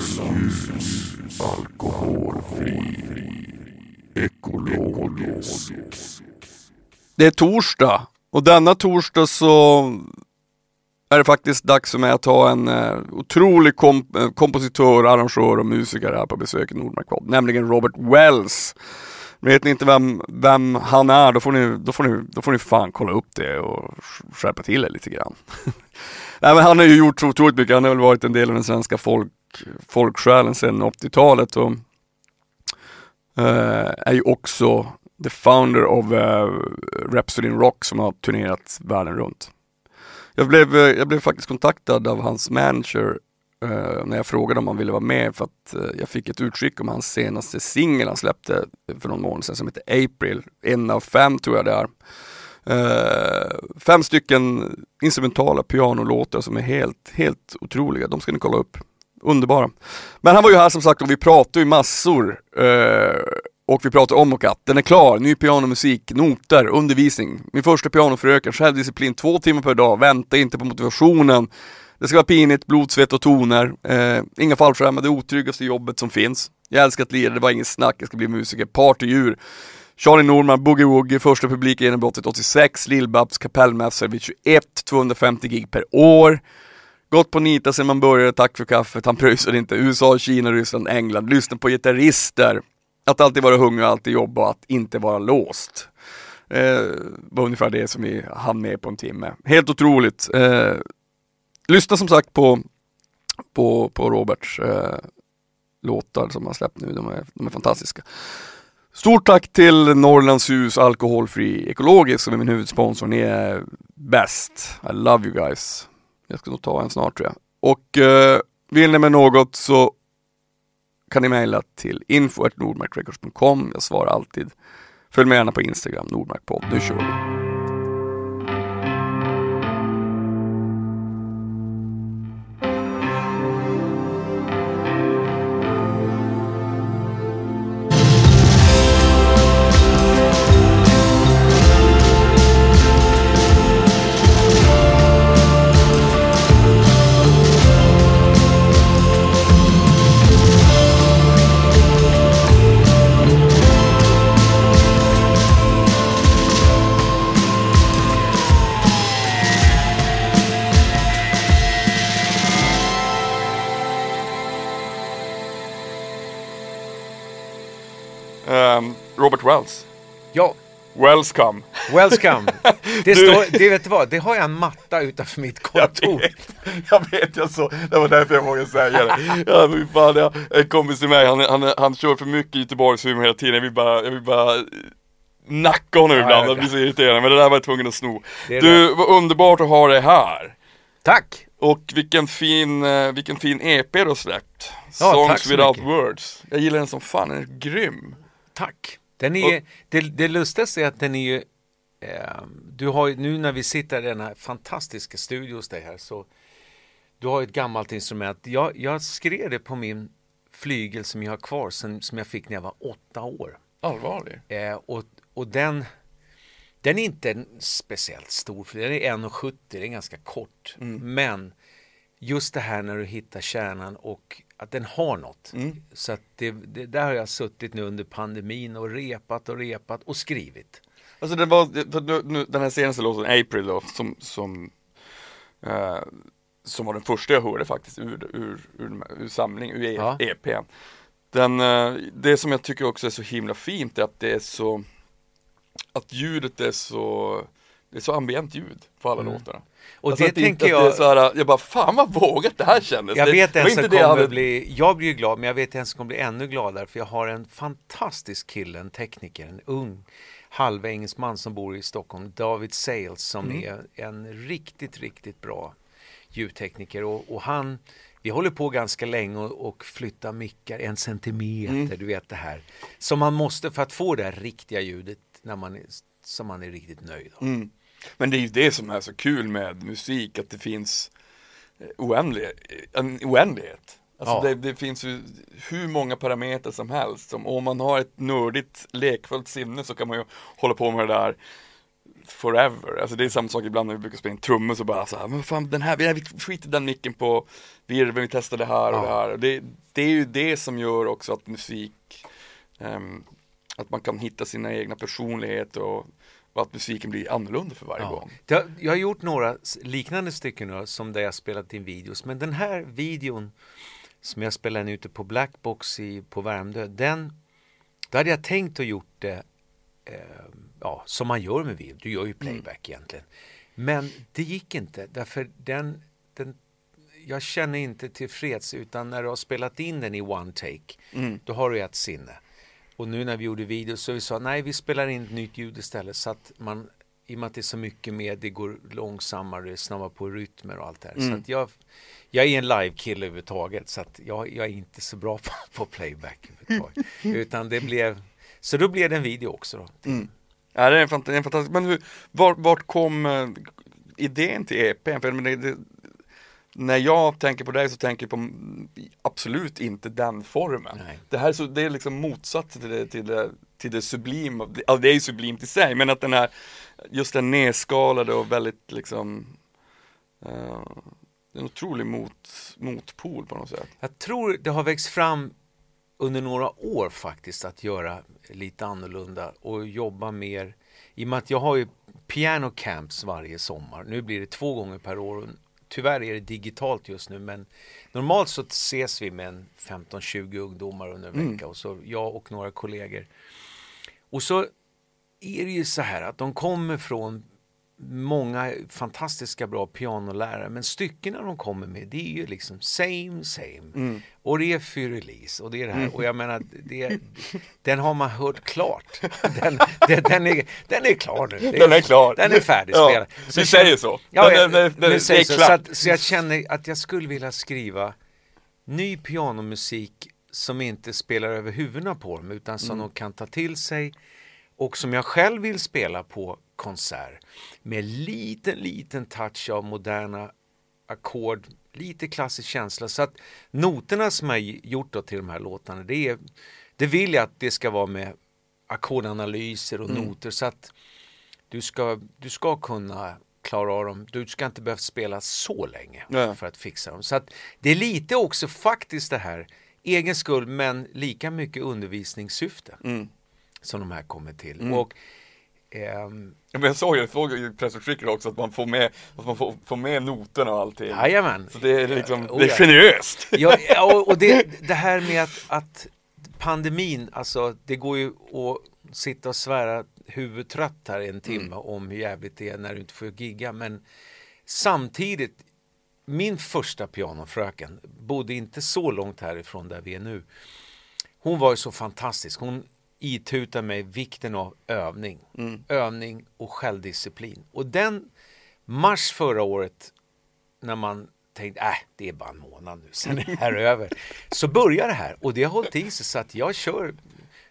Ljus, alkoholfri, ekologisk. Det är torsdag och denna torsdag så är det faktiskt dags för mig att ha en eh, otrolig komp eh, kompositör, arrangör och musiker här på besök i Nordmark nämligen Robert Wells. Vet ni inte vem, vem han är, då får, ni, då, får ni, då får ni fan kolla upp det och skärpa till er lite grann. Nej, men han har ju gjort så otroligt mycket, han har väl varit en del av den svenska folk, folksjälen sedan 80-talet och eh, är ju också the founder of eh, Rhapsody in Rock som har turnerat världen runt. Jag blev, eh, jag blev faktiskt kontaktad av hans manager eh, när jag frågade om han ville vara med för att eh, jag fick ett utskick om hans senaste singel han släppte för någon månad sedan som heter April. En av fem tror jag det är. Uh, fem stycken instrumentala pianolåtar som är helt, helt otroliga. De ska ni kolla upp. Underbara. Men han var ju här som sagt och vi pratade ju massor. Eh, och vi pratar om och att. Den är klar, ny pianomusik, noter, undervisning. Min första pianofröken, självdisciplin två timmar per dag, vänta inte på motivationen. Det ska vara pinigt, blod, svett och toner. Eh, inga fallskärmar, det otryggaste jobbet som finns. Jag älskar att lira, det var inget snack, jag ska bli musiker. Partydjur. Charlie Norman, Boogie Woogie, första publikgenombrottet genombrottet 86, Lill-Babs kapellmässor vid 21, 250 gig per år. Gått på nita sen man började, tack för kaffet, han pröjsade inte. USA, Kina, Ryssland, England. Lyssna på gitarrister. Att alltid vara hungrig, alltid jobba och att inte vara låst. Eh, var ungefär det som vi hann med på en timme. Helt otroligt. Eh, lyssna som sagt på, på, på Roberts eh, låtar som han släppt nu, de är, de är fantastiska. Stort tack till Norrlands hus Alkoholfri Ekologisk som är min huvudsponsor. Ni är bäst. I love you guys. Jag ska nog ta en snart tror jag. Och eh, vill ni med något så kan ni mejla till info.nordmarkrecords.com. Jag svarar alltid. Följ med gärna på Instagram, Nordmarkpodd. Nu kör vi! Um, Robert Wells. Ja, Welcome. welcome. Det, Du- står, det, vet du vad, det har jag en matta utanför mitt Jag kontor. vet, jag vet, jag så, det var därför jag vågade säga det. Ja, men fan, jag, en kompis till mig, han, han, han kör för mycket Göteborgshumor hela tiden, jag vill bara, jag vill bara nacka honom Ja, ibland, jag jag blir så irriterad, men det där var jag tvungen att sno. Det Du, vad underbart att ha dig här. Tack! Och vilken fin, eh, vilken fin EP du har släppt. Ja, Songs without mycket. words. Jag gillar den som fan, den är grym. Tack! Den är, det, det lustigaste är att den är ju, eh, du har ju, nu när vi sitter i denna fantastiska studio hos dig här så du har ju ett gammalt instrument. Jag, jag skrev det på min flygel som jag har kvar sen, som jag fick när jag var åtta år. Allvarlig. Eh, och, och den, den är inte en speciellt stor, för den är 1,70, den är ganska kort. Men just det här när du hittar kärnan och att den har något. Så att det, det, där har jag suttit nu under pandemin och repat och repat och skrivit. Alltså det var, för nu, nu, den här senaste låten, April då, som, som, eh, som var den första jag hörde faktiskt ur, ur, ur, ur samling, ur E- Ja. EP. Den, eh, det som jag tycker också är så himla fint är att det är så, att ljudet är så, det är så ambient ljud på alla låtarna. Och Alltså det det, tänker att Det är jag, så här, jag bara, fan vad vågat det här kändes. jag vet en som inte det jag kommer hade- bli, jag blir ju glad, men jag vet en som kommer bli ännu gladare för jag har en fantastisk kille, en tekniker, en ung halvengelsman som bor i Stockholm, David Sales, som Mm. är en riktigt, riktigt bra ljudtekniker och, och han vi håller på ganska länge och, och flyttar mickar en centimeter, Mm. du vet det här. Som man måste för att få det här riktiga ljudet när man är, som man är riktigt nöjd av. Mm. Men det är ju det som är så kul med musik, att det finns eh, oändlig, en oändlighet. Alltså Ja. det, det finns ju hur många parametrar som helst. Som om man har ett nördigt, lekfullt sinne så kan man ju hålla på med det där forever. Alltså det är samma sak ibland när vi brukar spela in trummor så bara så här, men fan den här, vi skiter den micken på virveln, vi testar det här och Ja. det här. Det, det är ju det som gör också att musik, ehm, att man kan hitta sina egna personligheter och, och att musiken blir annorlunda för varje Ja. gång. Jag har gjort några liknande stycken nu, som där jag spelat in videos. Men den här videon som jag spelade in ute på Blackbox i, på Värmdö, den, då hade jag tänkt att gjort det eh, ja, som man gör med video. Du gör ju playback egentligen. Men det gick inte därför den, den jag känner inte tillfreds utan när du har spelat in den i one take Mm. då har du ett sinne. Och nu när vi gjorde video så vi sa nej vi spelar in ett nytt ljud istället så att man i och med att det är så mycket mer, det går långsammare, det snabbar på rytmer och allt det här. Så Mm. att jag, jag är en live-kille överhuvudtaget så att jag, jag är inte så bra på, på playback överhuvudtaget. Utan det blev, så då blev det en video också då. Mm. Ja, det är en fant- en fantastisk, men hur, vart, vart kom eh, idén till EPn? För, det, det, när jag tänker på dig så tänker jag på absolut inte den formen. Nej. Det här är, så, det är liksom motsatsen till det, till det, till det sublima, ja, det är ju sublimt i sig, men att den här, just den nedskalade och väldigt liksom, är en otrolig mot, motpol på något sätt. Jag tror det har växt fram under några år faktiskt att göra lite annorlunda och jobba mer. I och med att jag har ju piano camps varje sommar. Nu blir det två gånger per år. Tyvärr är det digitalt just nu men normalt så ses vi med en 15-20 ungdomar under en vecka och så jag och några kollegor. Och så är det ju så här att de kommer från många fantastiska bra pianolärare men styckena de kommer med det är ju liksom same same. Och det är release och det är det här och jag menar det, den har man hört klart. Den, den, den, är, den är klar nu. Den är klar. Den är färdigspelad. Ja, Så säger så. Ja, Den- den- den- det säger så, så, att, så jag känner att jag skulle vilja skriva ny pianomusik som inte spelar över huvudena på dem utan som de kan ta till sig och som jag själv vill spela på konsert med liten, liten touch av moderna ackord, lite klassisk känsla. Så att noterna som jag gjort då till de här låtarna, det, är, det vill jag att det ska vara med ackordanalyser och noter så att du ska, du ska kunna klara av dem. Du ska inte behöva spela så länge Nej. för att fixa dem. Så att det är lite också faktiskt det här, egen skull men lika mycket undervisningssyfte Mm. som de här kommer till. Och ehm, Ja, men jag såg ju, jag såg i pressutskicket också att man får med, att man får, får med noterna och allting. Jajamän. Så det är liksom, Oh, det är generöst. Ja, och- och det, det här med att, att pandemin, alltså det går ju att sitta och svära huvudtrött här en timme om hur jävligt det är när du inte får gigga. Men samtidigt, min första pianofröken bodde inte så långt härifrån där vi är nu. Hon var ju så fantastisk. Hon itutade mig vikten av övning. Övning och självdisciplin. Och den mars förra året när man tänkte, äh, det är bara en månad nu, sen är det här över. Så börjar det här och det har hållit i sig så att jag kör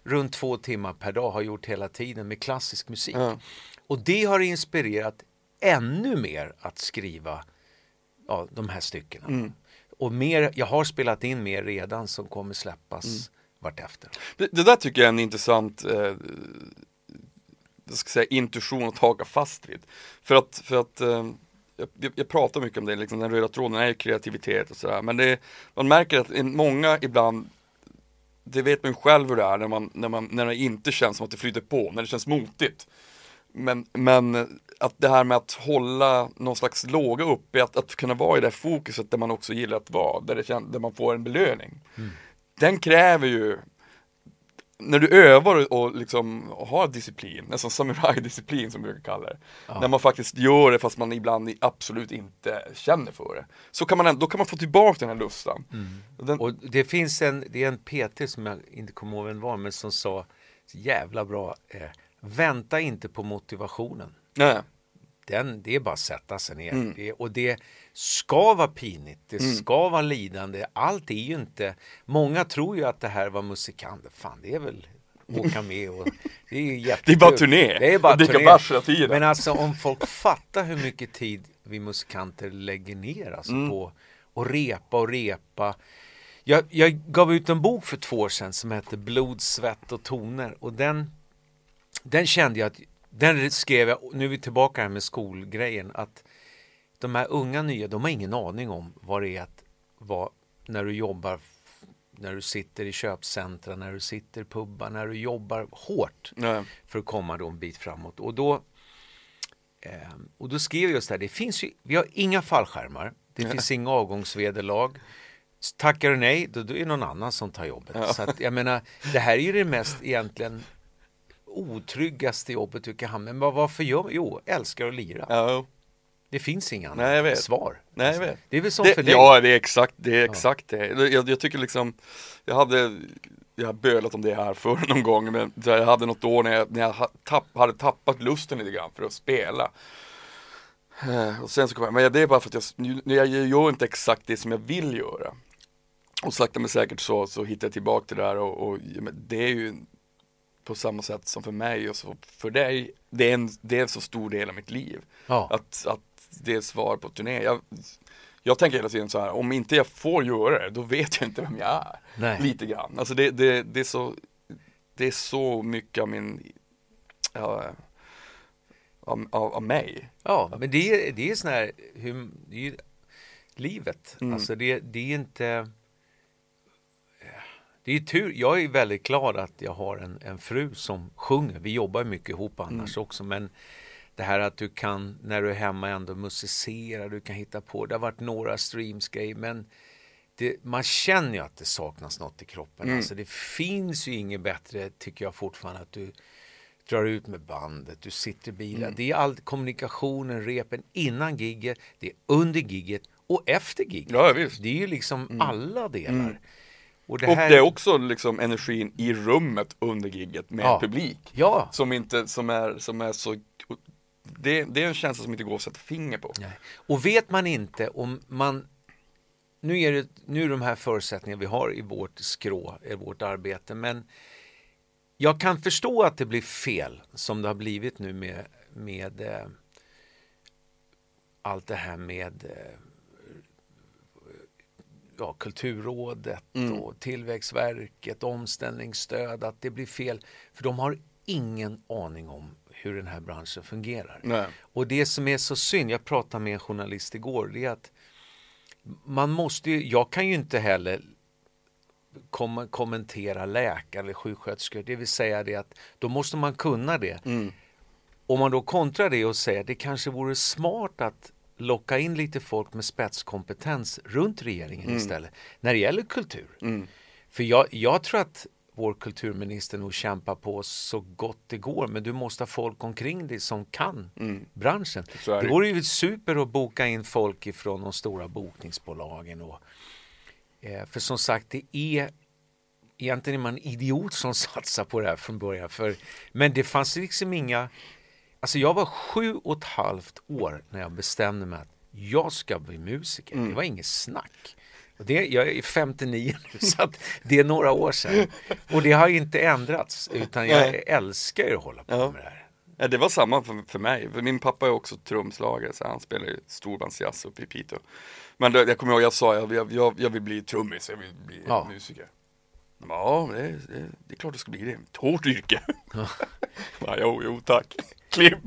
runt två timmar per dag, har gjort hela tiden med klassisk musik. Ja. Och det har inspirerat ännu mer att skriva ja, de här styckena. Mm. Och mer, jag har spelat in mer redan som kommer släppas Mm. Vartefter. Det, det där tycker jag är en intressant eh, jag ska säga, intuition att haka fast vid. För att, för att eh, jag, jag pratar mycket om det, liksom, den röda tråden är kreativitet och sådär. Men det, man märker att många ibland, det vet man ju själv hur det är när, man, när, man, när det inte känns som att det flyter på, när det känns motigt. Men, men att det här med att hålla någon slags låga uppe, att, att kunna vara i det fokuset där man också gillar att vara, där, det där man får en belöning. Den kräver ju när du övar och, och liksom har disciplin, nästan samuraj-disciplin som vi brukar kalla det. När man faktiskt gör det fast man ibland absolut inte känner för det. Så kan man ändå, då kan man få tillbaka den här lustan. Och Den, Och det finns en, det är en PT som jag inte kommer ihåg vem det var, men som sa jävla bra, eh, vänta inte på motivationen. nej, Den, det är bara att sätta sig ner. Mm. Det, och det ska vara pinigt, det ska vara lidande. Allt är ju inte... Många tror ju att det här var musikanter. Fan, det är väl åka med och det är jättekul. Det är bara turné. Det är bara turné. Men alltså om folk fattar hur mycket tid vi musikanter lägger ner alltså, Mm. på att repa och repa. Jag, jag gav ut en bok för två år sedan som hette Blod, svett och toner och den, den kände jag att Den skrev jag, nu är vi tillbaka här med skolgrejen, att de här unga nya, de har ingen aning om vad det är att vara när du jobbar när du sitter i köpcentra, när du sitter i pubbar, när du jobbar hårt Nej. för att komma då en bit framåt. Och då, eh, och då skrev jag just det här, det finns ju, vi har inga fallskärmar, det finns inga avgångsvederlag. Tackar du nej, då, då är det någon annan som tar jobbet. Ja. Så att, jag menar, det här är ju det mest egentligen otryggaste jobbet kan hamna Men varför gör man? Jo, älskar att lira. Ja, Det finns inga Nej, vet. svar. nej jag vet. Det är väl som Det, för dig. ja, det är exakt det. Är exakt det. Jag, jag tycker liksom, jag hade, jag har bölat om det här förr någon gång, men jag hade något år när jag, när jag tapp, hade tappat lusten lite grann för att spela. Eh, Och sen så kom jag, men det är bara för att jag, jag gör inte exakt det som jag vill göra. Och sakta men säkert så, så hittar jag tillbaka till det där och, och det är ju på samma sätt som för mig och så för dig, det är en, det är en så stor del av mitt liv. Ja. Att, att det är svar på turné. Jag, jag tänker hela tiden så här, om inte jag får göra det, då vet jag inte vem jag är. Nej. Lite grann. Alltså det, det, det, är så, det är så mycket av min, ja, av, av, av mig. Ja, men det är, det är sån här, hur, det är ju livet. Mm. Alltså det, det är inte... Det är tur. Jag är väldigt glad att jag har en, en fru som sjunger. Vi jobbar mycket ihop annars Mm. också. Men det här att du kan, när du är hemma ändå musicera, du kan hitta på. Det har varit några streamsgrejer men det, man känner ju att det saknas något i kroppen. Mm. Alltså det finns ju inget bättre, tycker jag fortfarande, att du drar ut med bandet, du sitter i bilen. Mm. Det är all kommunikationen, repen innan gigget, det är under gigget och efter gigget. Ja, visst. Det är ju liksom alla delar. Och det Och här... det är också liksom energin i rummet under gigget med Ja. publik. Ja. Som inte, som är, som är så, det, det är en känsla som inte går att sätta finger på. Nej. Och vet man inte om man nu är det nu är de här förutsättningarna vi har i vårt skrå, i vårt arbete, men jag kan förstå att det blir fel som det har blivit nu med, med eh, allt det här med eh, ja, Kulturrådet Mm. och Tillväxtverket, omställningsstöd, att det blir fel. För de har ingen aning om hur den här branschen fungerar. Nej. Och det som är så synd, jag pratade med en journalist igår, det är att man måste ju, jag kan ju inte heller kom, kommentera läkare eller sjuksköterskor, det vill säga det att då måste man kunna det. Mm. Om man då kontrar det och säger att det kanske vore smart att locka in lite folk med spetskompetens runt regeringen istället när det gäller kultur. Mm. För jag, jag tror att vår kulturminister nog kämpar på så gott det går men du måste ha folk omkring dig som kan Mm. branschen. Det vore ju super att boka in folk ifrån de stora bokningsbolagen. Och, eh, för som sagt, det är egentligen är man idiot som satsar på det här från början. För, men det fanns liksom inga... Alltså jag var sju och ett halvt år när jag bestämde mig att jag ska bli musiker. Mm. Det var inget snack. Och det, jag är 59 nu så det är några år sedan. Och det har inte ändrats utan jag Nej. älskar ju att hålla på Ja. med det här. Ja, det var samma för, för mig, för min pappa är också trumslagare så han spelar ju storbandsjazz uppe i Piteå. Men då, jag kommer ihåg, jag sa jag, jag, jag, jag vill bli trummis, jag vill bli Ja. musiker. Ja, men det, det, det är klart du ska bli det, ett hårt yrke. ja, jo, jo, tack. Klipp.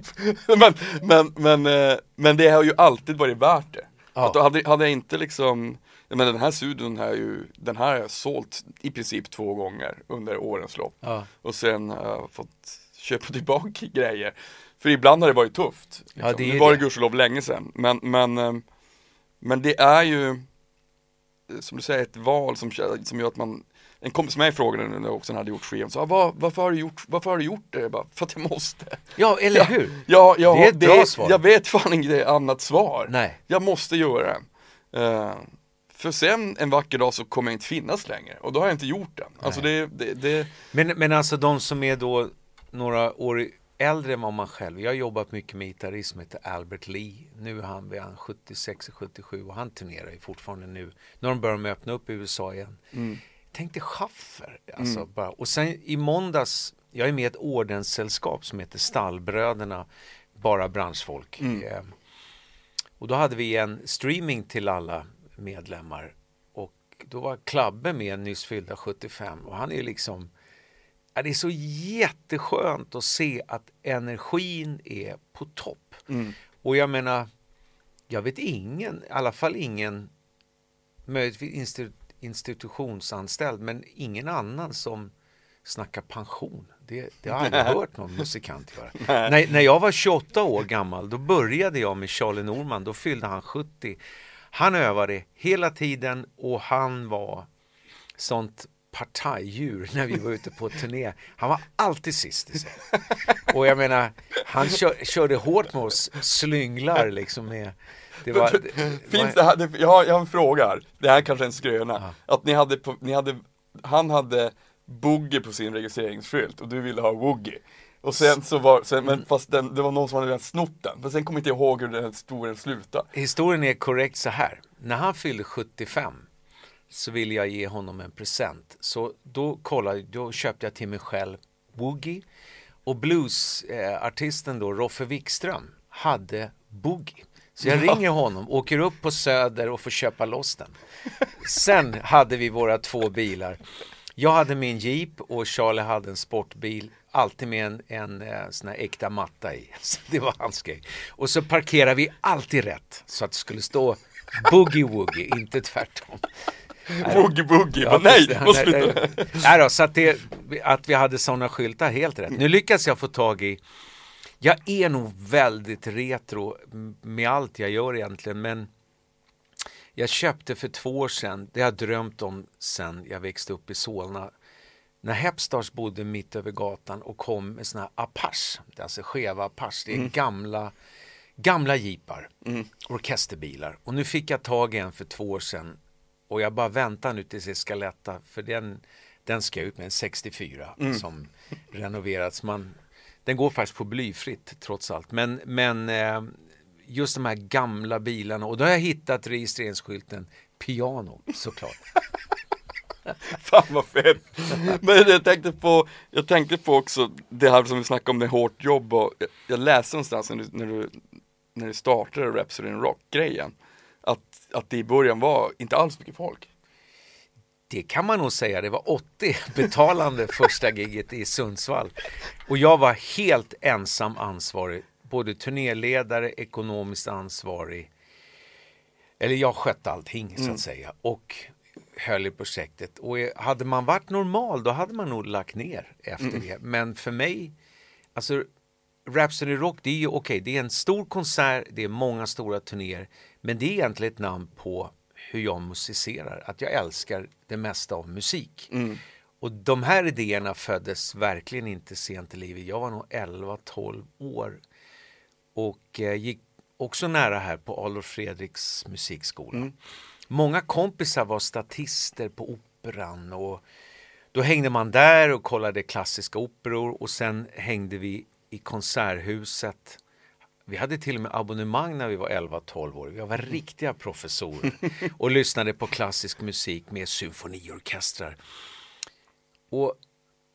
men, men, men, eh, men det har ju alltid varit värt det. Ja. Att hade, hade jag inte liksom, menar den här studion här är ju, den här har jag sålt i princip två gånger under årens lopp. Ja. Och sen har jag fått köpa tillbaka grejer. För ibland har det varit tufft. Liksom. Ja, det är nu var det det. gudskelov länge sedan. Men, men, eh, men det är ju, eh, som du säger, ett val som, som gör att man en kompis med mig frågade nu när också hade gjort skivan, så, ah, vad, varför, har du gjort, varför har du gjort det? Jag bara, för att jag måste. Ja, eller hur? Ja, jag, Det är ett bra svar. Jag vet fan inget annat svar. Nej. Jag måste göra det. Eh, för sen en vacker dag så kommer jag inte finnas längre och då har jag inte gjort den. Alltså det, det, det Men, men alltså de som är då några år äldre än vad man själv. Jag har jobbat mycket med gitarrist som heter Albert Lee. Nu är han han 76-77 och han turnerar ju fortfarande nu. Nu har de börjat öppna upp i USA igen. Mm. Tänk dig Schaffer. Alltså bara. Och sen i måndags, jag är med i ett ordenssällskap som heter Stallbröderna, bara branschfolk. Mm. Eh, och då hade vi en streaming till alla medlemmar och då var Klabbe med nyss fyllda 75 och han är liksom det är så jätteskönt att se att energin är på topp. Mm. Och jag menar, jag vet ingen, i alla fall ingen, möjligtvis institutionsanställd, men ingen annan som snackar pension. Det, det har jag aldrig hört någon musikant göra. När, när jag var 28 år gammal, då började jag med Charlie Norman, då fyllde han 70. Han övade hela tiden och han var sånt partajdjur när vi var ute på turné. Han var alltid sist i sig. Och jag menar, han kör, körde hårt med oss slynglar liksom med det var, det, Finns det här, jag, har, jag har en fråga här, det här kanske är en skröna. Att ni hade, ni hade, han hade Boogie på sin registreringsskylt och du ville ha Woogie. Och sen så var, sen, men fast den, det var någon som hade redan snott den. Men sen kommer jag inte ihåg hur den historien slutade. Historien är korrekt så här. När han fyllde 75 så ville jag ge honom en present. Så då kollade, då köpte jag till mig själv Woogie och bluesartisten då Roffe Wikström hade Boogie. Så jag ringer honom, åker upp på Söder och får köpa loss den. Sen hade vi våra två bilar. Jag hade min Jeep och Charlie hade en sportbil. Alltid med en, en, eh, sån här äkta matta i. Så det var hans grej. Och så parkerade vi alltid rätt. Så att det skulle stå Boogie Woogie, inte tvärtom. Boogie Boogie, Ja, nej! nej, nej. nej då, så att, det, att vi hade sådana skyltar, helt rätt. Nu lyckas jag få tag i jag är nog väldigt retro med allt jag gör egentligen, men jag köpte för två år sedan, det har jag drömt om sen jag växte upp i Solna, när Hepstars bodde mitt över gatan och kom med såna här Apache, alltså skeva Apache, det är gamla, gamla jeepar, orkesterbilar. Och nu fick jag tag i en för två år sedan och jag bara väntar nu tills det ska lätta, för den, den ska jag ut med, en 64 som renoverats. Man, den går faktiskt på blyfritt trots allt. Men, men eh, just de här gamla bilarna och då har jag hittat registreringsskylten piano såklart. Fan vad fett! Men jag tänkte på, jag tänkte på också det här som vi snackade om med hårt jobb och jag, jag läste någonstans när du, när du, när du startade Rhapsody in Rock-grejen att, att det i början var inte alls mycket folk. Det kan man nog säga. Det var 80 betalande första giget i Sundsvall. Och jag var helt ensam ansvarig. Både turnéledare, ekonomiskt ansvarig. Eller jag skötte allting så att säga. Och höll i projektet. Och hade man varit normal då hade man nog lagt ner efter det. Men för mig, alltså Rhapsody Rock, det är ju okej, det är en stor konsert, det är många stora turnéer. Men det är egentligen ett namn på hur jag musicerar, att jag älskar det mesta av musik. Och de här idéerna föddes verkligen inte sent i livet. Jag var nog 11-12 år och eh, gick också nära här på Adolf Fredriks musikskola. Många kompisar var statister på Operan och då hängde man där och kollade klassiska operor och sen hängde vi i Konserthuset. Vi hade till och med abonnemang när vi var 11-12 år. Vi var riktiga professorer och lyssnade på klassisk musik med symfoniorkestrar. Och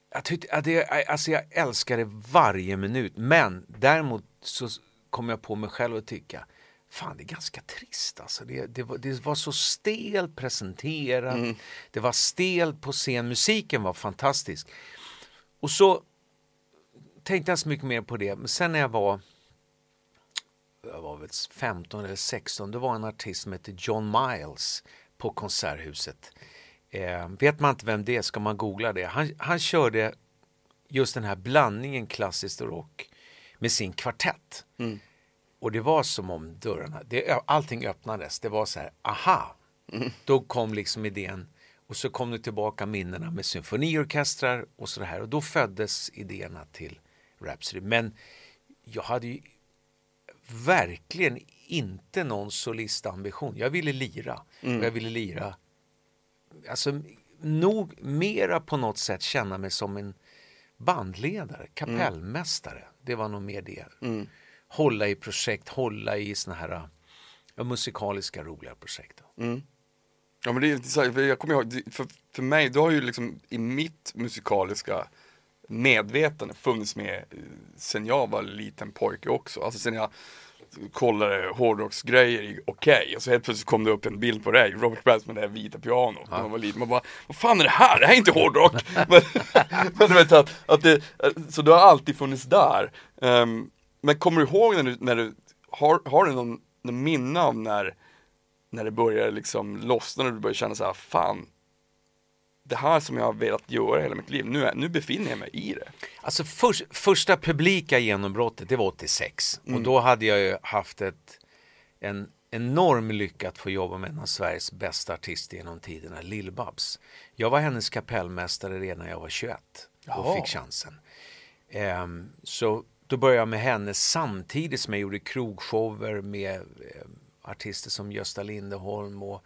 jag, tyckte, det, alltså jag älskade varje minut, men däremot så kom jag på mig själv att tycka Fan, det är ganska trist alltså. Det, det, var, det var så stelt presenterat. Det var stelt på scen. Musiken var fantastisk. Och så tänkte jag så mycket mer på det. Men sen när jag var jag var väl 15 eller 16, det var en artist som hette John Miles på Konserthuset. Eh, vet man inte vem det är ska man googla det. Han, han körde just den här blandningen klassiskt och rock med sin kvartett. Och det var som om dörrarna, det, allting öppnades. Det var så här, aha! Då kom liksom idén och så kom det tillbaka minnena med symfoniorkestrar och så här. Och då föddes idéerna till Rhapsody. Men jag hade ju verkligen inte någon solistambition. Jag ville lira. Och jag ville lira, alltså nog mera på något sätt känna mig som en bandledare, kapellmästare. Det var nog mer det. Hålla i projekt, hålla i såna här ja, musikaliska roliga projekt. Ja men det är för jag kommer ihåg, för, för mig, du har ju liksom i mitt musikaliska medvetande funnits med sen jag var liten pojke också. Alltså sen jag kollade hårdrocksgrejer i Okej och så helt plötsligt kom det upp en bild på dig, Robert Plant med det här vita pianot när man var liten. Man bara, vad fan är det här? Det här är inte hårdrock! men, men du vet att, att det, så det har alltid funnits där. Um, men kommer du ihåg när du, när du har, har du någon, någon minne av när, när det började liksom lossna, när du började känna så här, fan, det här som jag har velat göra hela mitt liv, nu, är, nu befinner jag mig i det. Alltså för, första publika genombrottet, det var 86. Och då hade jag ju haft ett, en enorm lycka att få jobba med en av Sveriges bästa artister genom tiderna, Lill-Babs. Jag var hennes kapellmästare redan när jag var 21 och Jaha. fick chansen. Ehm, så då började jag med henne samtidigt som jag gjorde krogshower med eh, artister som Gösta Linderholm och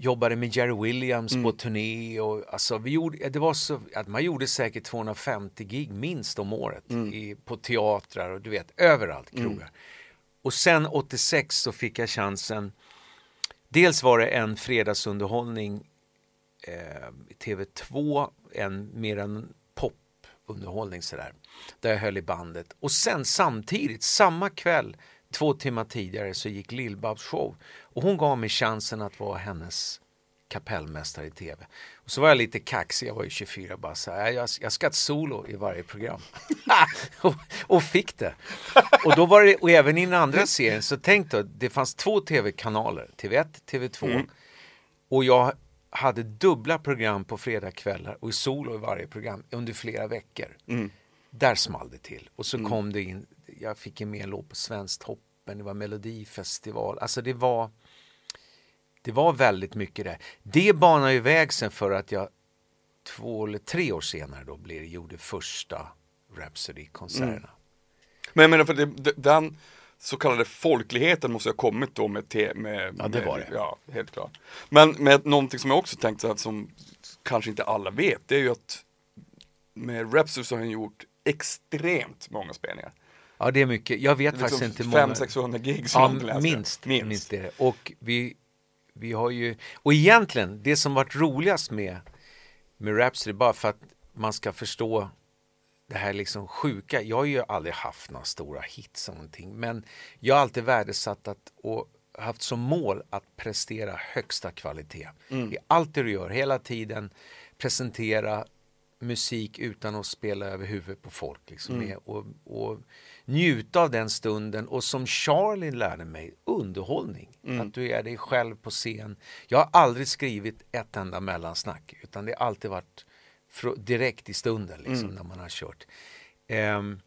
jobbade med Jerry Williams på turné och alltså vi gjorde, det var så att man gjorde säkert 250 gig minst om året i, på teatrar och du vet överallt krogar. Och sen 86 så fick jag chansen. Dels var det en fredagsunderhållning eh, i TV2, en mer en popunderhållning sådär. Där jag höll i bandet. Och sen samtidigt, samma kväll, två timmar tidigare så gick Lill-Babs show. Och hon gav mig chansen att vara hennes kapellmästare i TV. Och så var jag lite kaxig, jag var ju 24 bara så här, jag, jag ska ett solo i varje program. och, och fick det. Och då var det, och även i den andra serien, så tänk då, det fanns två TV-kanaler, TV1, TV2. Och jag hade dubbla program på fredagskvällar och solo i varje program under flera veckor. Där small det till. Och så kom det in, jag fick en med en låt på Svenskt Toppen, det var Melodifestival. Alltså det var, det var väldigt mycket det. Det banade ju väg sen för att jag två eller tre år senare då blev, gjorde första Rhapsody-konserterna. Men jag menar för det, den så kallade folkligheten måste ha kommit då med, te, med Ja, det var med, det. Ja, helt klart. Men med någonting som jag också tänkte att som kanske inte alla vet, det är ju att med Rhapsody så har han gjort extremt många spelningar. Ja, det är mycket. Jag vet faktiskt inte hur många. 500-600 gig som Ja, minst, minst. minst är det. Och vi, vi har ju, och egentligen det som varit roligast med, med Rhapsody, bara för att man ska förstå det här liksom sjuka. Jag har ju aldrig haft några stora hits eller någonting, men jag har alltid värdesatt att och haft som mål att prestera högsta kvalitet i allt det du gör, hela tiden presentera musik utan att spela över huvudet på folk. Liksom, med, och, och njuta av den stunden och som Charlie lärde mig, underhållning. Att du är dig själv på scen. Jag har aldrig skrivit ett enda mellansnack utan det har alltid varit direkt i stunden liksom, när man har kört. Ehm,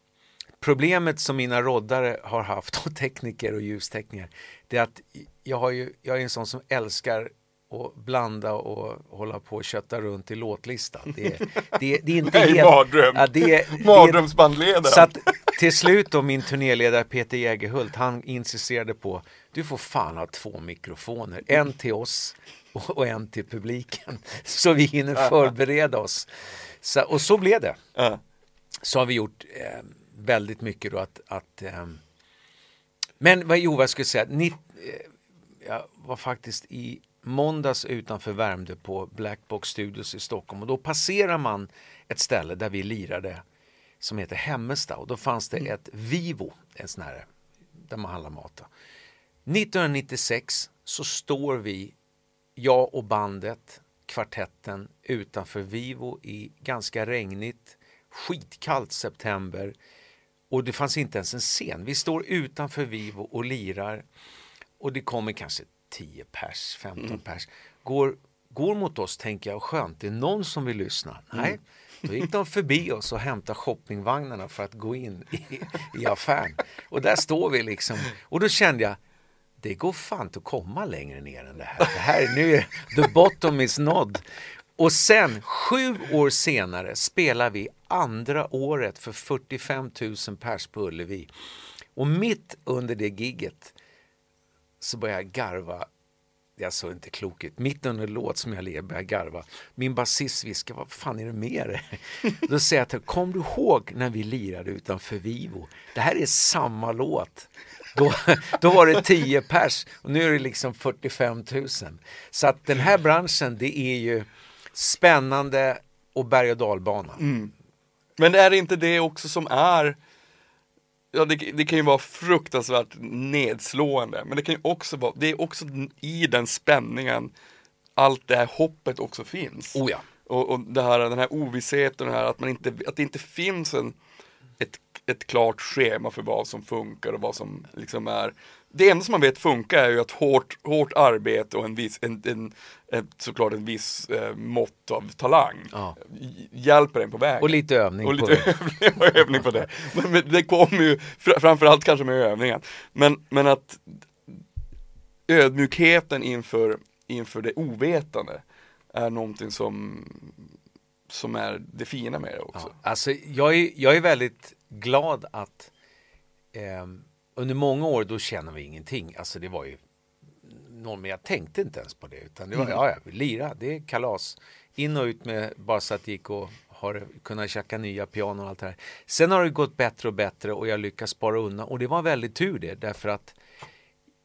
problemet som mina roddare har haft och tekniker och ljustekniker det är att jag, har ju, jag är en sån som älskar att blanda och hålla på och kötta runt i låtlistan. Det, är- det, det är inte Nej, helt... mardröm. Ja, det, Mardrömsbandledaren. så att till slut då min turnéledare Peter Jägerhult, han insisterade på du får fan ha två mikrofoner, en till oss och, en till publiken. Så vi hinner förbereda oss. Så, och så blev det. Så har vi gjort eh, väldigt mycket då att, att eh, men vad, jo, vad jag skulle säga, ni, eh, jag var faktiskt i måndags utanför Värmdö på Black Box Studios i Stockholm och då passerar man ett ställe där vi lirade som heter Hemmesta och då fanns det ett Vivo, en sån här där man handlar mat. då. 1996 så står vi, jag och bandet, kvartetten utanför Vivo i ganska regnigt, skitkallt september och det fanns inte ens en scen. Vi står utanför Vivo och lirar och det kommer kanske 10 pers, 15 pers. Går, går mot oss tänker jag, skönt, det är någon som vill lyssna. Nej, då gick de förbi oss och hämtade shoppingvagnarna för att gå in i, i affären. Och där står vi liksom. Och då kände jag, det går fan inte att komma längre ner än det här. Det här nu är the bottom is nådd. Och sen, sju år senare, spelar vi andra året för 45 000 pers på Ullevi. Och mitt under det gigget så börjar jag garva. Jag såg alltså inte klok ut. Mitt under en låt som jag ler börjar jag garva. Min basist viskar, vad fan är det med dig? Då säger jag till kom du ihåg när vi lirade utanför Vivo? Det här är samma låt. Då, då var det 10 pers och nu är det liksom 45 000. Så att den här branschen, det är ju spännande och berg och dalbana. Mm. Men är det inte det också som är ja det, det kan ju vara fruktansvärt nedslående, men det kan ju också vara, det är också i den spänningen allt det här hoppet också finns. Oh ja. Och, och det här, den här ovissheten, här att, man inte, att det inte finns en, ett, ett klart schema för vad som funkar och vad som liksom är det enda som man vet funkar är ju att hårt, hårt arbete och en viss, en, en, en såklart en viss eh, mått av talang Ja. hjälper en på vägen. Och lite övning Och på lite övning, och övning på det. Men, men det kommer ju fr- framförallt kanske med övningen. Men, men att ödmjukheten inför, inför det ovetande är någonting som, som är det fina med det också. Ja, alltså, jag, är, jag är väldigt glad att ehm, under många år då känner vi ingenting. Alltså det var ju någon, men jag tänkte inte ens på det. Utan det var, ja, ja, lira, det är kalas. In och ut med, bara så att det gick och har kunnat tjacka nya pianon och allt det här. Sen har det gått bättre och bättre och jag lyckas spara undan. Och det var väldigt tur det, därför att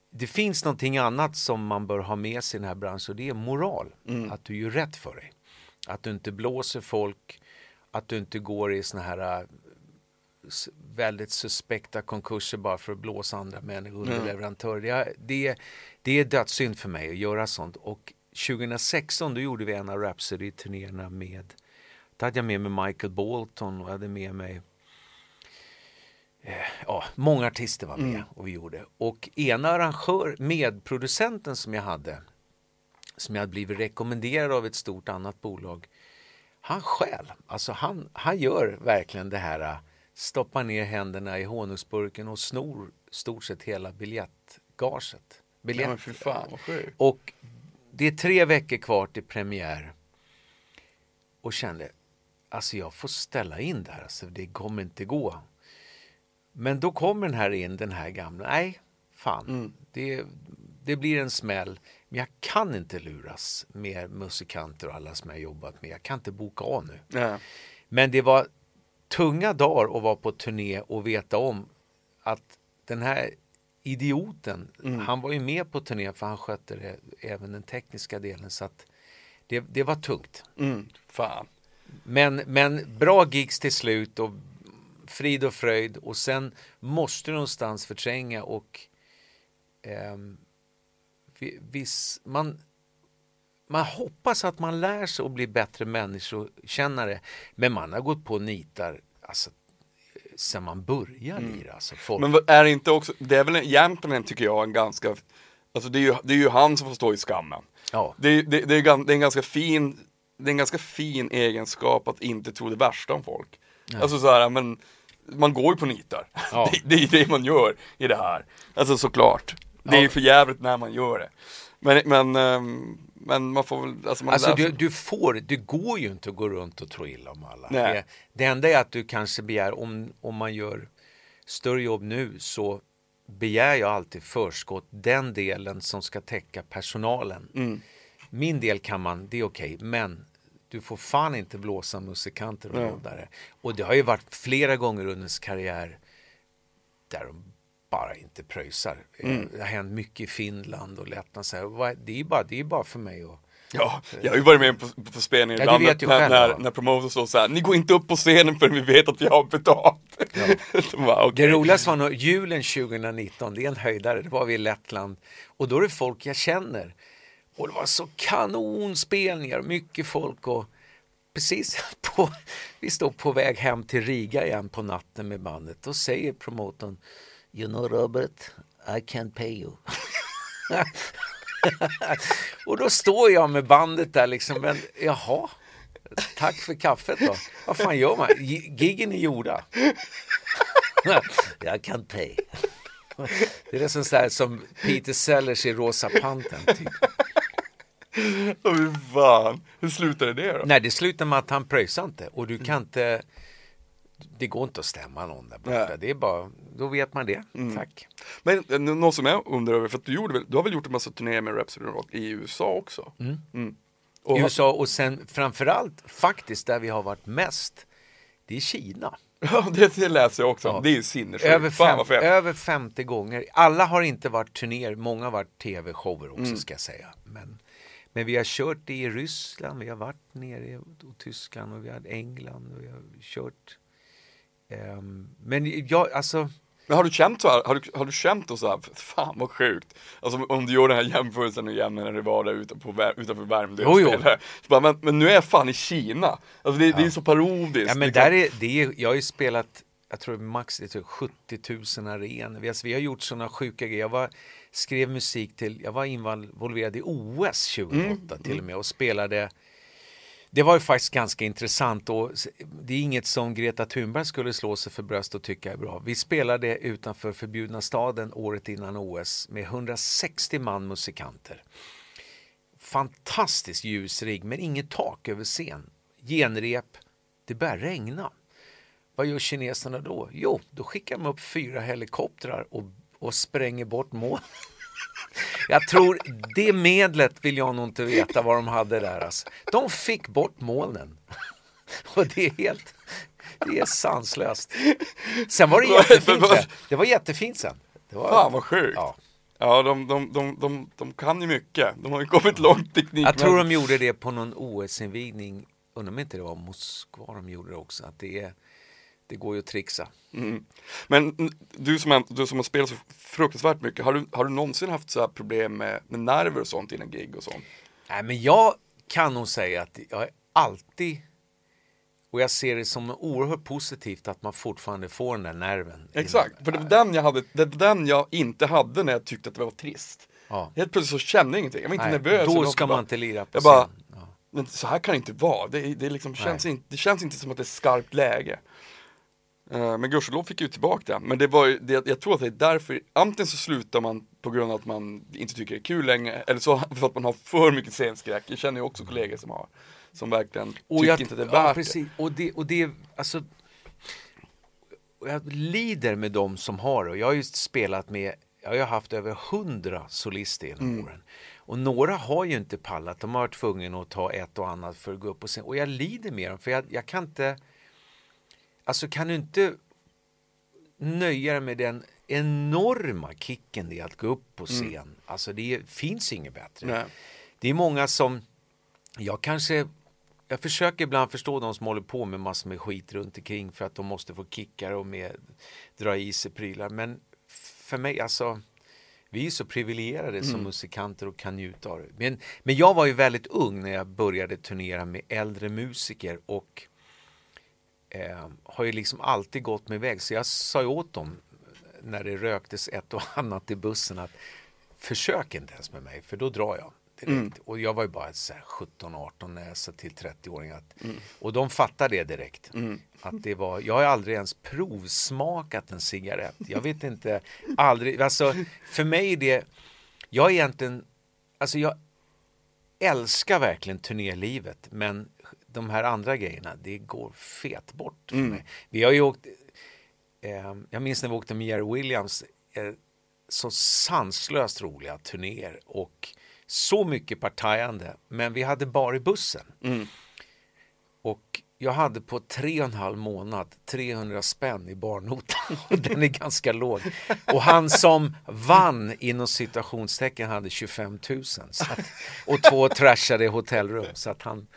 det finns någonting annat som man bör ha med sig i den här branschen och det är moral. Att du gör rätt för dig. Att du inte blåser folk, att du inte går i såna här väldigt suspekta konkurser bara för att blåsa andra människor, underleverantörer. Är- det, är- det är dödssynd för mig att göra sånt. Och 2016 då gjorde vi en av Rhapsody-turnéerna med, då hade jag med mig Michael Bolton och hade med mig eh, Ja, många artister var med och vi gjorde. Och ena arrangör, medproducenten som jag hade, som jag hade blivit rekommenderad av ett stort annat bolag, han stjäl. Alltså han, han gör verkligen det här, stoppar ner händerna i honungsburken och snor stort sett hela biljettgaget. Biljett. Ja, fan. Och det är tre veckor kvar till premiär. Och kände, alltså jag får ställa in det här, alltså det kommer inte gå. Men då kommer den här in, den här gamla, nej, fan, det, det blir en smäll. Men jag kan inte luras med musikanter och alla som jag jobbat med. Jag kan inte boka av nu. Ja. Men det var tunga dagar att vara på turné och veta om att den här idioten, han var ju med på turné för han skötte det, även den tekniska delen. Så att det, det var tungt. Mm, fan. Men, men bra gigs till slut och frid och fröjd och sen måste du någonstans förtränga och vi- viss, man, man hoppas att man lär sig att bli bättre människokännare men man har gått på nitar alltså, sen man börjar lira. Alltså, folk, Men är det inte också, det är väl egentligen tycker jag en ganska, alltså det är ju, det är ju han som får stå i skammen. ja, Det är, det, det, är, det är en ganska fin, det är en ganska fin egenskap att inte tro det värsta om folk. Alltså så här, men man går ju på nitar. Ja. Det, det är det man gör i det här. Alltså såklart. Det är ju för jävligt när man gör det. Men, men, ehm, men man får väl, alltså man Alltså du, du får, det går ju inte att gå runt och tro illa om alla. Nej. Det, det enda är att du kanske begär, om, om man gör större jobb nu så begär jag alltid förskott den delen som ska täcka personalen. Mm. Min del kan man, det är okej, men du får fan inte blåsa musikanter och rådare. Och det har ju varit flera gånger under ens karriär där de bara inte pröjsar. Mm. Det har hänt mycket i Finland och Lettland. Så här, det är bara, det är bara för mig att Ja, jag har ju varit med på, på, spelningar Ja, ibland ju när, när, ja. när promoters står såhär, ni går inte upp på scenen förrän vi vet att vi har betalt. De bara, okej. Det roligaste var nog julen 2019, det är en höjdare, det var vi i Lettland och då är det folk jag känner. Och det var så kanonspelningar, mycket folk och precis på, vi stod på väg hem till Riga igen på natten med bandet. Då säger promotorn, you know Robert, I can't pay you. och då står jag med bandet där liksom, men jaha, tack för kaffet då. Vad fan gör man? Gi- Giggen är gjorda. Jag kan pay. Det är nästan så här som Peter Sellers i Rosa Pantern. Typ. Åh, fy fan. Hur slutade det då? Nej, det slutar med att han pröjsar inte och du kan inte det går inte att stämma någon där borta. Nej. Det är bara, då vet man det. Tack. Men eh, något som jag undrar över, för att du, gjorde väl, du har väl gjort en massa turnéer med Rhapsody Rock i USA också? Mm. Och, I USA och sen framförallt faktiskt där vi har varit mest, det är Kina. Ja, det, det läser jag också. Ja. Det är ju sinnessjukt. Över, fem, över 50 gånger. Alla har inte varit turnéer, många har varit tv-shower också ska jag säga. Men, men vi har kört det i Ryssland, vi har varit nere i och Tyskland och vi har England och vi har kört. Ehm, men jag, alltså, Men har du känt så här, har du, har du känt då så här, fan vad sjukt. Alltså om du gör den här jämförelsen igen när det var där ute på, utanför Värmdö Jo, jo. Så bara, men, men nu är jag fan i Kina. Alltså det, det är så parodiskt. Ja, men kan- där är, det är, jag har ju spelat, jag tror max det är typ 70 000 arenor. Vi, alltså, vi har gjort sådana sjuka grejer. Jag var, skrev musik till, jag var involverad i OS 2008 till och med och spelade det var ju faktiskt ganska intressant och det är inget som Greta Thunberg skulle slå sig för bröst och tycka är bra. Vi spelade utanför förbjudna staden året innan OS med 160 man musikanter. Fantastiskt ljusrigg men inget tak över scen. Genrep, det börjar regna. Vad gör kineserna då? Jo, då skickar de upp fyra helikoptrar och, och spränger bort mål. Jag tror det medlet vill jag nog inte veta vad de hade där. Alltså. De fick bort molnen. Och det är helt, det är sanslöst. Sen var det jättefint. sen. Det var jättefint sen. Det var, Fan vad sjukt. Ja. Ja, de, de, de, de, de kan ju mycket. De har ju kommit långt teknik. Jag tror de gjorde det på någon OS-invigning. Undrar om inte det var Moskva de gjorde det också. Att det, är, det går ju att trixa. Mm. Men du som, du som har spelat så fruktansvärt mycket, har du, har du någonsin haft så här problem med, med nerver och sånt innan gig och sånt? Nej, men jag kan nog säga att jag är alltid och jag ser det som oerhört positivt att man fortfarande får den där nerven. Exakt, för det var den jag, hade, det var den jag inte hade när jag tyckte att det var trist. Ja. Helt plötsligt så kände jag ingenting, jag var inte Nej, nervös. då ska man bara- inte lira på jag bara-. Ja. Men så här kan det inte vara, det, det, liksom känns inte, det känns inte som att det är skarpt läge. Eh, Men gudskelov fick ju tillbaka det. Men det var ju, det, jag tror att det är därför, antingen så slutar man på grund av att man inte tycker det är kul längre, eller så för att man har för mycket scenskräck. Jag känner ju också kollegor som har, som verkligen Och tycker jag, inte det är ja, värt precis. Och det, och det, alltså, jag lider med dem som har det. Och Jag har ju spelat med, jag har haft över hundra solister genom Mm. åren. Och några har ju inte pallat, de har varit tvungna att ta ett och annat för att gå upp på scen. Och jag lider med dem, för jag, jag kan inte, alltså kan du inte nöja dig med den enorma kicken det är att gå upp på scen. Alltså det finns inget bättre. det. Nej. Det är många som, jag kanske, jag försöker ibland förstå de som håller på med massor med skit runt omkring för att de måste få kickar och med, dra i sig prylar. Men för mig, alltså, vi är så privilegierade som musikanter och kan njuta av det. Men, men jag var ju väldigt ung när jag började turnera med äldre musiker och eh, har ju liksom alltid gått med väg. Så jag sa ju åt dem när det röktes ett och annat i bussen att försök inte ens med mig för då drar jag direkt. Och jag var ju bara så här 17-18 när jag sa till 30-åringar att, och de fattade det direkt. Att det var, jag har aldrig ens provsmakat en cigarett. Jag vet inte, aldrig, alltså för mig är det, jag är egentligen, alltså jag älskar verkligen turnélivet men de här andra grejerna, det går fet bort för mig. Vi har ju åkt, eh, jag minns när vi åkte med Jerry Williams, eh, så sanslöst roliga turnéer och så mycket partajande, men vi hade bara i bussen. Och jag hade på tre och en halv månad 300 spänn i barnota. Och Den är ganska låg. Och han som vann inom citationstecken hade 25 000. Så att, och två trashade hotellrum. Så att han,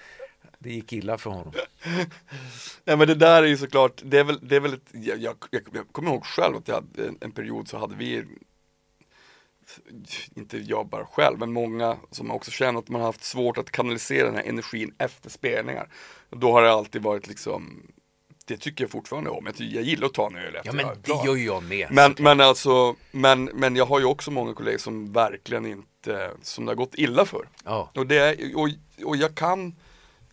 det gick illa för honom. Nej men det där är ju såklart, det är väl, det är väl ett, jag, jag, jag, kommer ihåg själv att jag hade en, en period så hade vi inte jag bara själv, men många som också känner att man har haft svårt att kanalisera den här energin efter spelningar. Då har det alltid varit liksom, det tycker jag fortfarande om. Jag, jag gillar att ta en öl efter Ja men jag det gör jag med. Men, men alltså, men, men jag har ju också många kollegor som verkligen inte, som det har gått illa för. Ja. Och, det och, och jag, kan,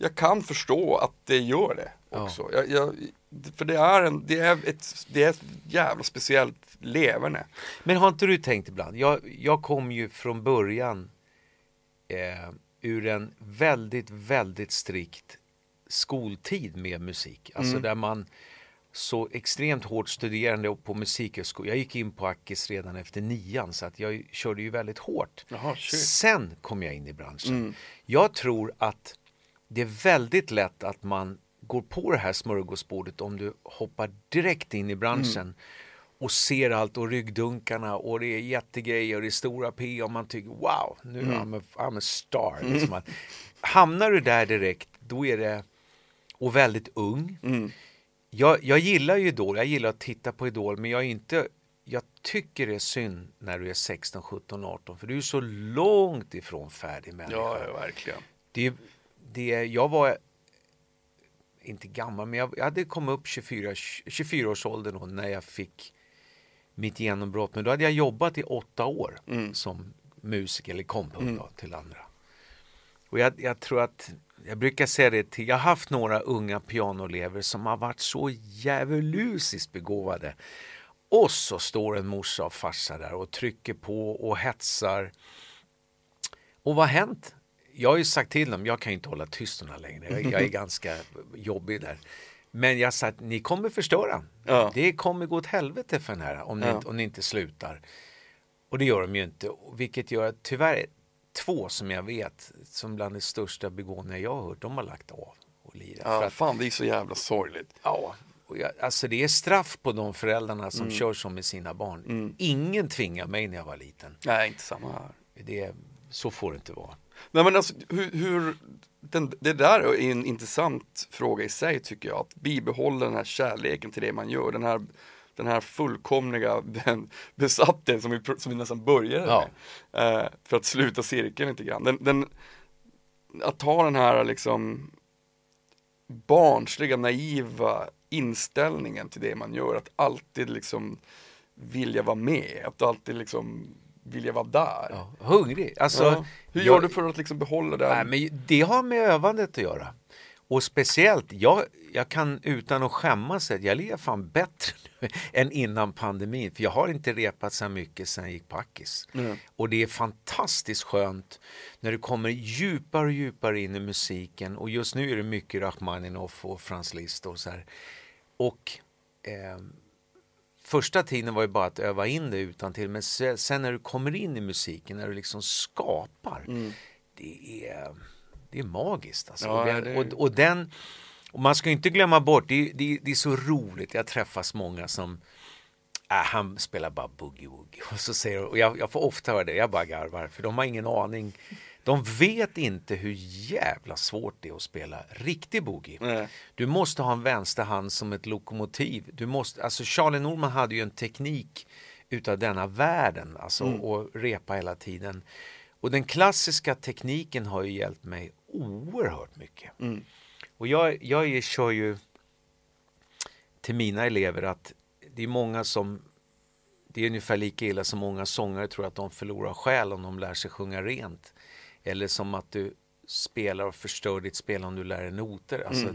jag kan förstå att det gör det Ja. också. Jag, jag, för det är, en, det, är ett, det är ett jävla speciellt leverne. Men har inte du tänkt ibland? Jag, jag kom ju från början eh, ur en väldigt, väldigt strikt skoltid med musik. Alltså där man så extremt hårt studerande på musikhögskola. Jag gick in på Ackis redan efter nian så att jag körde ju väldigt hårt. Jaha. Sen kom jag in i branschen. Jag tror att det är väldigt lätt att man går på det här smörgåsbordet om du hoppar direkt in i branschen och ser allt och ryggdunkarna och det är jättegrejer och det är stora P och man tycker wow, nu är I'm, a, I'm a star. Liksom att, hamnar du där direkt, då är det, och väldigt ung. Jag, jag gillar ju Idol, jag gillar att titta på Idol, men jag är inte jag tycker det är synd när du är 16, 17, 18 för du är så långt ifrån färdig människa. Ja, verkligen. Det, det, jag var inte gammal, men jag, jag hade kommit upp 24, 24-årsåldern då, när jag fick mitt genombrott. Men då hade jag jobbat i åtta år Mm. som musiker eller kompung då, till andra. Och jag, jag tror att, jag brukar säga det till, jag har haft några unga pianoelever som har varit så djävulusiskt begåvade. Och så står en morsa och farsa där och trycker på och hetsar. Och vad har hänt? Jag har ju sagt till dem, jag kan inte hålla tyst längre. Jag, jag är ganska jobbig där. Men jag har sagt, ni kommer förstöra. Ja. Det kommer gå åt helvete för den här om ni, Ja. inte, om ni inte slutar. Och det gör de ju inte. Vilket gör att tyvärr två som jag vet, som bland de största begåvningar jag har hört, de har lagt av och lirat. För Ja, att, fan det är så jävla sorgligt. ja, jag, alltså det är straff på de föräldrarna Mm. som kör så med sina barn. Ingen tvingar mig när jag var liten. Nej, inte samma här. Det, så får det inte vara. Nej men alltså hur, hur den, det där är en intressant fråga i sig tycker jag, att bibehålla den här kärleken till det man gör, den här, den här fullkomliga besattheten som vi, som vi nästan började Ja. med. Eh, för att sluta cirkeln lite grann. Den, den, att ha den här liksom barnsliga, naiva inställningen till det man gör, att alltid liksom vilja vara med, att alltid liksom vilja vara där. Ja, hungrig. Alltså, Ja. Hur jag- gör du för att liksom behålla? Nej, men det har med övandet att göra. Och speciellt, jag, jag kan utan att skämmas säga att jag lever fan bättre nu än innan pandemin. För jag har inte repat så mycket sen jag gick på Ackis. Mm. Och det är fantastiskt skönt när du kommer djupare och djupare in i musiken. Och just nu är det mycket Rachmaninoff och Franz Liszt och så här. Och eh, första tiden var ju bara att öva in det utan till men se- sen när du kommer in i musiken, när du liksom skapar, det, är, det är magiskt. Alltså. Ja, är- och, och den, och man ska inte glömma bort, det, det, det är så roligt, jag träffas många som Äh, han spelar bara boogie-woogie. Och, så säger, och jag, jag får ofta höra det, jag bara garvar, för de har ingen aning. De vet inte hur jävla svårt det är att spela riktig boogie. Nej. Du måste ha en vänsterhand som ett lokomotiv. Du måste, alltså Charlie Norman hade ju en teknik utav denna världen, alltså och repa hela tiden. Och den klassiska tekniken har ju hjälpt mig oerhört mycket. Och jag, jag kör ju till mina elever att det är många som det är ungefär lika illa som många sångare tror att de förlorar själ om de lär sig sjunga rent. Eller som att du spelar och förstör ditt spel om du lär dig noter. Alltså,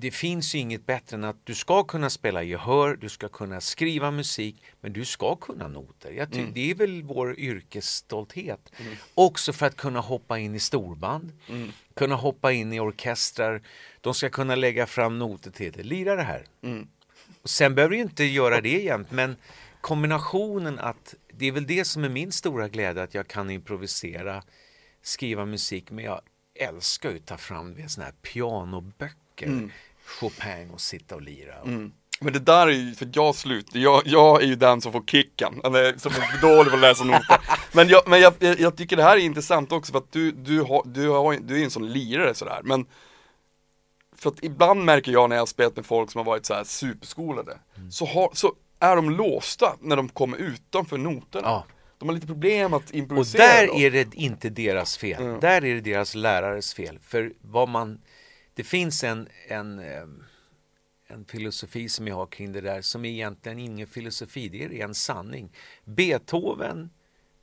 Det finns ju inget bättre än att du ska kunna spela gehör, du ska kunna skriva musik, men du ska kunna noter. Jag ty- Det är väl vår yrkesstolthet. Också för att kunna hoppa in i storband, kunna hoppa in i orkestrar. De ska kunna lägga fram noter till det. Lira det här. Och sen behöver du inte göra det jämt, men kombinationen att det är väl det som är min stora glädje, att jag kan improvisera, skriva musik, men jag älskar ju att ta fram vet, såna här pianoböcker, Chopin och sitta och lira. Men det där är ju, för jag slutar, jag, jag är ju den som får kicken, eller som är dålig på att läsa noter. Men, jag, men jag, jag, tycker det här är intressant också för att du, du, har, du, har, du är en sån lirare sådär, men för att ibland märker jag när jag har spelat med folk som har varit så här superskolade, så, har, så är de låsta när de kommer utanför noterna. Ja. De har lite problem att Och improvisera. där då. är det inte deras fel. Där är det deras lärares fel. För vad man, det finns en, en, eh, en filosofi som jag har kring det där som är egentligen ingen filosofi, det är en sanning. Beethoven,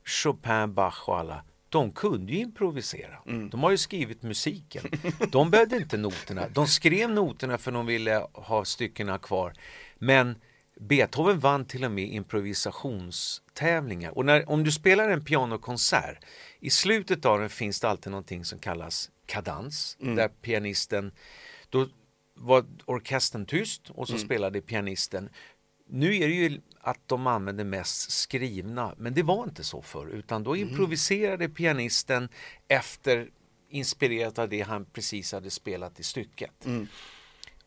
Chopin, Bach och alla, de kunde ju improvisera. De har ju skrivit musiken. De behövde inte noterna. De skrev noterna för de ville ha styckena kvar. Men Beethoven vann till och med improvisationstävlingar. Och när, om du spelar en pianokonsert, i slutet av den finns det alltid någonting som kallas kadans, där pianisten, då var orkestern tyst och så spelade pianisten. Nu är det ju att de använder mest skrivna, men det var inte så förr, utan då improviserade pianisten efter inspirerat av det han precis hade spelat i stycket.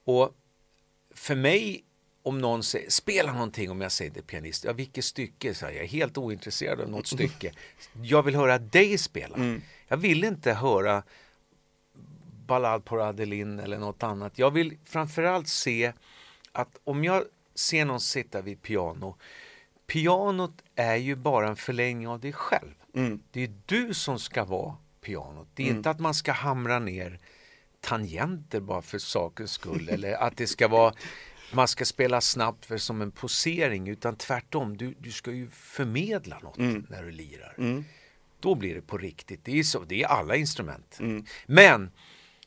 Och för mig, om någon säger, spela någonting om jag säger det pianist, ja vilket stycke, så jag är helt ointresserad av något stycke. Jag vill höra dig spela. Jag vill inte höra Ballad på Adeline eller något annat. Jag vill framförallt se att om jag se någon sitta vid piano. Pianot är ju bara en förlängning av dig själv. Mm. Det är du som ska vara pianot. Det är inte att man ska hamra ner tangenter bara för sakens skull eller att det ska vara man ska spela snabbt för som en posering utan tvärtom, du, du ska ju förmedla något när du lirar. Då blir det på riktigt. Det är, så, det är alla instrument. Men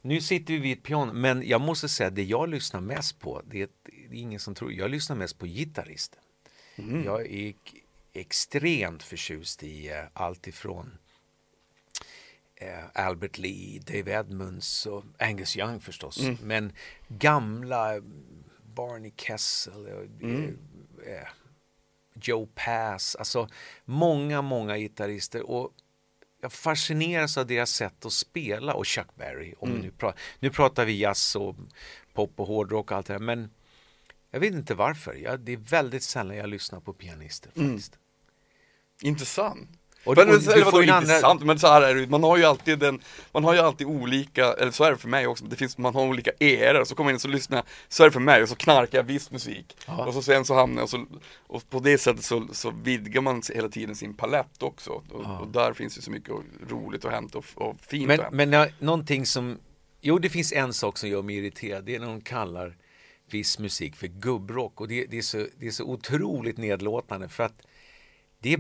nu sitter vi vid ett piano, men jag måste säga det jag lyssnar mest på, det är, det är ingen som tror, jag lyssnar mest på gitarrister. Jag är extremt förtjust i eh, allt ifrån eh, Albert Lee, Dave Edmunds och Angus Young förstås. Men gamla Barney Kessel, eh, eh, Joe Pass, alltså många, många gitarrister. Och jag fascineras av deras sätt att spela och Chuck Berry. Om vi nu, pratar, nu pratar vi jazz och pop och hårdrock och allt det där. Men jag vet inte varför. Jag, det är väldigt sällan jag lyssnar på pianister faktiskt. Intressant. Och men, du- men, du eller får ju andra- men så här är det man har ju alltid den, man har ju alltid olika, eller så är det för mig också, det finns, man har olika eror, så kommer jag in och så lyssnar jag, så är det för mig, och så knarkar jag viss musik. Ja. Och så sen så hamnar jag, så, och på det sättet så, så vidgar man hela tiden sin palett också. Och, och där finns ju så mycket roligt att hämta och, och fint Men, att hämta. men jag- någonting som, jo det finns en sak som gör mig irriterad, det är när de kallar viss musik för gubbrock och det, det, är, så, det är så otroligt nedlåtande för att det är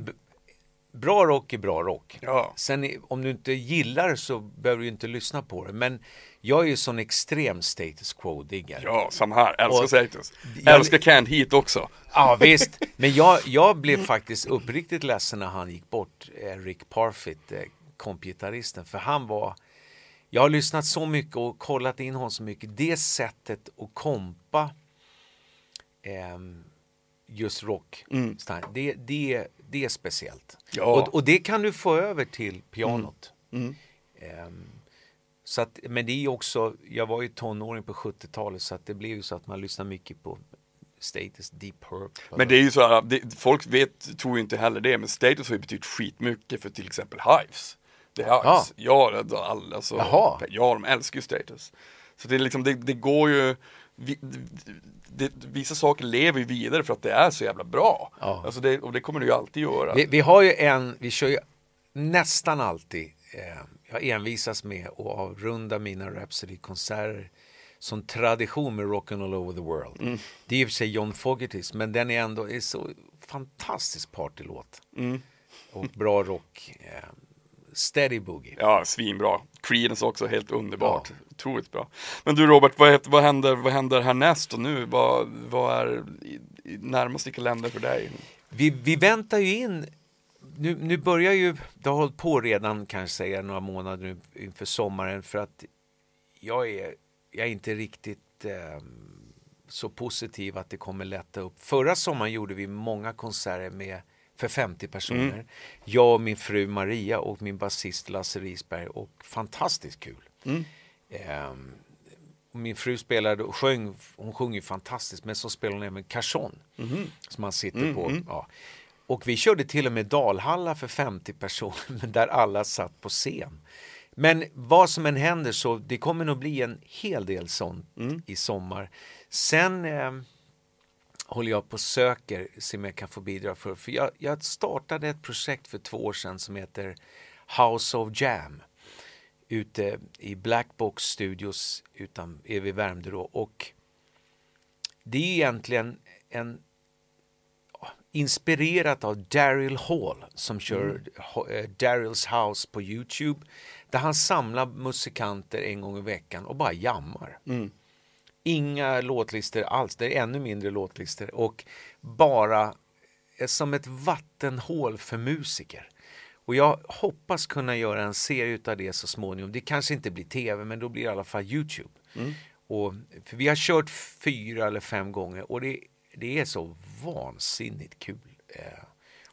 bra rock är bra rock. Ja. Sen om du inte gillar så behöver du inte lyssna på det men jag är ju sån extrem status quo-diggare. Ja, samma här, älskar Och- Status. Jag- Älskar Can't Heat också. Ja visst, men jag, jag blev faktiskt uppriktigt ledsen när han gick bort, eh, Rick Parfitt, eh, kompgitarristen, för han var jag har lyssnat så mycket och kollat in honom så mycket. Det sättet att kompa ehm, just rock, det, det, det är speciellt. Ja. Och, och det kan du få över till pianot. Ehm, så att, men det är också, jag var ju tonåring på 70-talet så att det blev ju så att man lyssnar mycket på Status, Deep Purple. Men det är ju så här, det, folk vet, tror ju inte heller det, men Status har ju betytt skitmycket för till exempel Hives. Det är Hives. Ja, ja alla, alltså, Jaha. ja, de älskar ju Status. Så det är liksom, det, det går ju, vi, det, vissa saker lever ju vidare för att det är så jävla bra. Ja. Alltså det, och det kommer det ju alltid göra. Vi, vi har ju en, vi kör ju nästan alltid, eh, jag envisas med att avrunda mina Rhapsody-konserter som tradition med Rockin' All Over The World. Mm. Det är i och för sig John Fogertys, men den är ändå är så fantastisk partylåt. Mm. Och bra rock. Eh, steady Boogie. Ja, svinbra. Creedence också, helt underbart. Otroligt bra. Men du Robert, vad, vad, händer, vad händer härnäst och nu? Vad, vad är närmast i kalender för dig? Vi, vi väntar ju in, nu, nu börjar ju, det har hållit på redan kanske säga några månader nu inför sommaren för att jag är, jag är inte riktigt eh, så positiv att det kommer lätta upp. Förra sommaren gjorde vi många konserter med för 50 personer. Jag och min fru Maria och min basist Lasse Risberg och fantastiskt kul. Ehm, och min fru spelade och sjöng, hon sjunger ju fantastiskt men så spelar hon även cajon som man sitter på. Ja. Och vi körde till och med Dalhalla för 50 personer där alla satt på scen. Men vad som än händer så det kommer nog bli en hel del sånt i sommar. Sen eh, håller jag på och söker, se om jag kan få bidra för. För jag, jag startade ett projekt för två år sedan som heter House of Jam ute i Black Box Studios utan, är vid Värmdö då. Och det är egentligen en inspirerat av Daryl Hall som kör eh, Daryls House på Youtube där han samlar musikanter en gång i veckan och bara jammar. Inga låtlistor alls, det är ännu mindre låtlistor och bara är som ett vattenhål för musiker. Och jag hoppas kunna göra en serie utav det så småningom. Det kanske inte blir tv men då blir det i alla fall Youtube. Och, för vi har kört fyra eller fem gånger och det, det är så vansinnigt kul. Eh,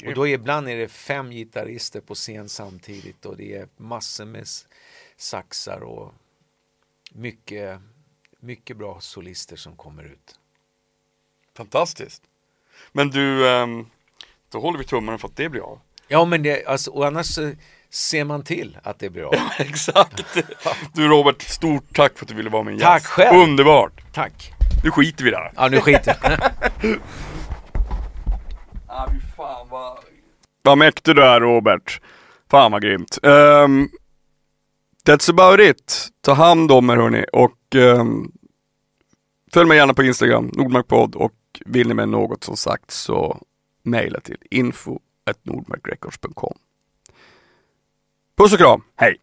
och då är, ibland är det fem gitarrister på scen samtidigt och det är massor med saxar och mycket, mycket bra solister som kommer ut. Fantastiskt. Men du, ehm, då håller vi tummarna för att det blir av. Ja men det, alltså, och annars ser man till att det blir av. Exakt. Du Robert, stort tack för att du ville vara med Tack själv. Underbart. Tack! Nu skiter vi där. Ja, nu skiter jag. Ah, fan vad... Vad mäktig du är Robert. Fan vad grymt. Um, that's about it. Ta hand om er hörni och eh, följ mig gärna på Instagram, Nordmarkpodd och vill ni med något som sagt så mejla till info.nordmarkrecords.com. Puss och kram, hej!